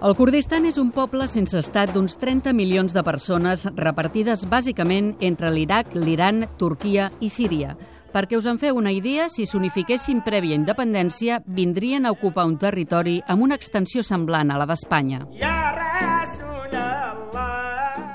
El Kurdistan és un poble sense estat d'uns 30 milions de persones repartides bàsicament entre l'Iraq, l'Iran, Turquia i Síria. Perquè us en feu una idea, si s'unifiquessin prèvia independència, vindrien a ocupar un territori amb una extensió semblant a la d'Espanya.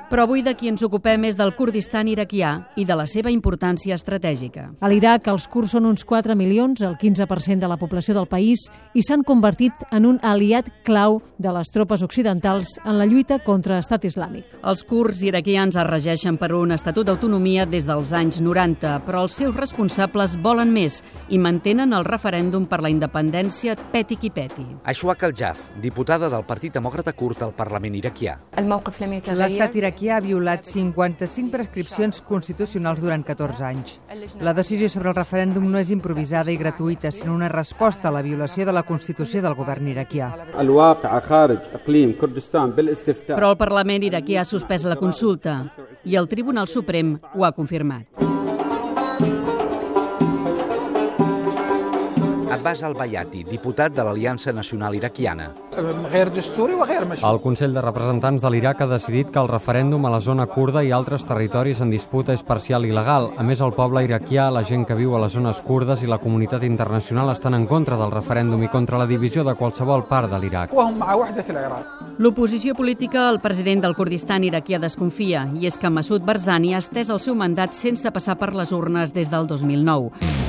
Però avui de qui ens ocupem és del Kurdistan iraquià i de la seva importància estratègica. A l'Iraq els kurds són uns 4 milions, el 15% de la població del país, i s'han convertit en un aliat clau de les tropes occidentals en la lluita contra l'estat islàmic. Els kurds iraquians es regeixen per un estatut d'autonomia des dels anys 90, però els seus responsables volen més i mantenen el referèndum per la independència peti qui peti. Ashwaq al-Jaf, diputada del Partit Demòcrata Kurd al Parlament iraquià. L'estat iraquià ha violat 55 prescripcions constitucionals durant 14 anys. La decisió sobre el referèndum no és improvisada i gratuïta, sinó una resposta a la violació de la Constitució del govern iraquià. Però el Parlament iraquià ha suspès la consulta i el Tribunal Suprem ho ha confirmat. Abbas al-Bayati, diputat de l'Aliança Nacional Iraquiana. El Consell de Representants de l'Iraq ha decidit que el referèndum a la zona kurda i altres territoris en disputa és parcial i il·legal. A més, el poble iraquià, la gent que viu a les zones kurdes i la comunitat internacional estan en contra del referèndum i contra la divisió de qualsevol part de l'Iraq. L'oposició política al president del Kurdistan iraquià desconfia i és que Massoud Barzani ha estès el seu mandat sense passar per les urnes des del 2009.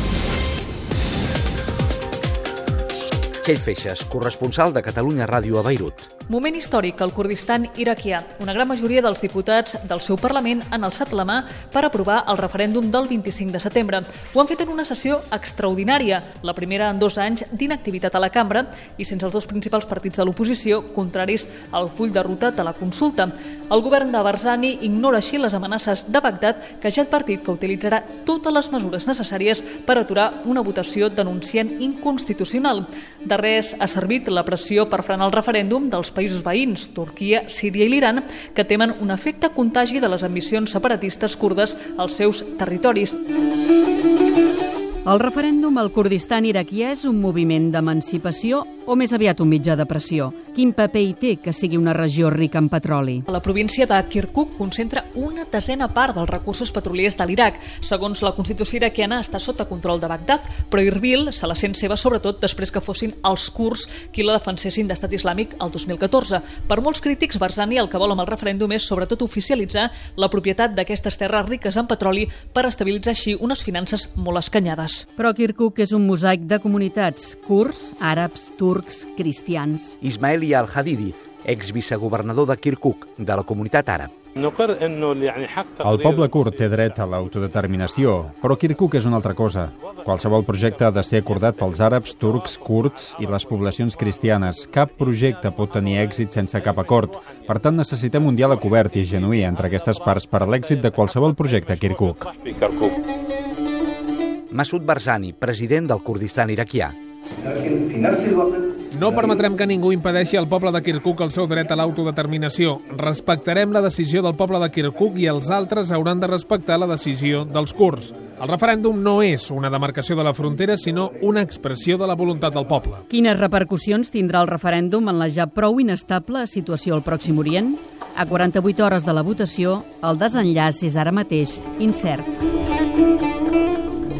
Txell Feixes, corresponsal de Catalunya Ràdio a Beirut. Moment històric al Kurdistan iraquià. Una gran majoria dels diputats del seu Parlament han alçat la mà per aprovar el referèndum del 25 de setembre. Ho han fet en una sessió extraordinària, la primera en dos anys d'inactivitat a la cambra i sense els dos principals partits de l'oposició contraris al full de ruta de la consulta. El govern de Barzani ignora així les amenaces de Bagdad que ja ha advertit que utilitzarà totes les mesures necessàries per aturar una votació denunciant inconstitucional. De res ha servit la pressió per frenar el referèndum dels països veïns, Turquia, Síria i l'Iran, que temen un efecte contagi de les ambicions separatistes kurdes als seus territoris. El referèndum al Kurdistan iraquià és un moviment d'emancipació o més aviat un mitjà de pressió? Quin paper hi té que sigui una regió rica en petroli? La província de Kirkuk concentra una desena part dels recursos petroliers de l'Iraq. Segons la Constitució iraquiana, està sota control de Bagdad, però Irbil se la sent seva sobretot després que fossin els kurds qui la defensessin d'estat islàmic el 2014. Per molts crítics, Barzani el que vol amb el referèndum és sobretot oficialitzar la propietat d'aquestes terres riques en petroli per estabilitzar així unes finances molt escanyades. Però Kirkuk és un mosaic de comunitats, kurds, àrabs, turcs, cristians. Ismail al-Hadidi, ex-vicegovernador de Kirkuk, de la comunitat àrab. El poble kurd té dret a l'autodeterminació, però Kirkuk és una altra cosa. Qualsevol projecte ha de ser acordat pels àrabs, turcs, kurds i les poblacions cristianes. Cap projecte pot tenir èxit sense cap acord. Per tant, necessitem un diàleg obert i genuí entre aquestes parts per a l'èxit de qualsevol projecte a Kirkuk. Massoud Barzani, president del Kurdistan iraquià. No permetrem que ningú impedeixi al poble de Kirkuk el seu dret a l'autodeterminació. Respectarem la decisió del poble de Kirkuk i els altres hauran de respectar la decisió dels kurds. El referèndum no és una demarcació de la frontera, sinó una expressió de la voluntat del poble. Quines repercussions tindrà el referèndum en la ja prou inestable situació al Pròxim Orient? A 48 hores de la votació, el desenllaç és ara mateix incert.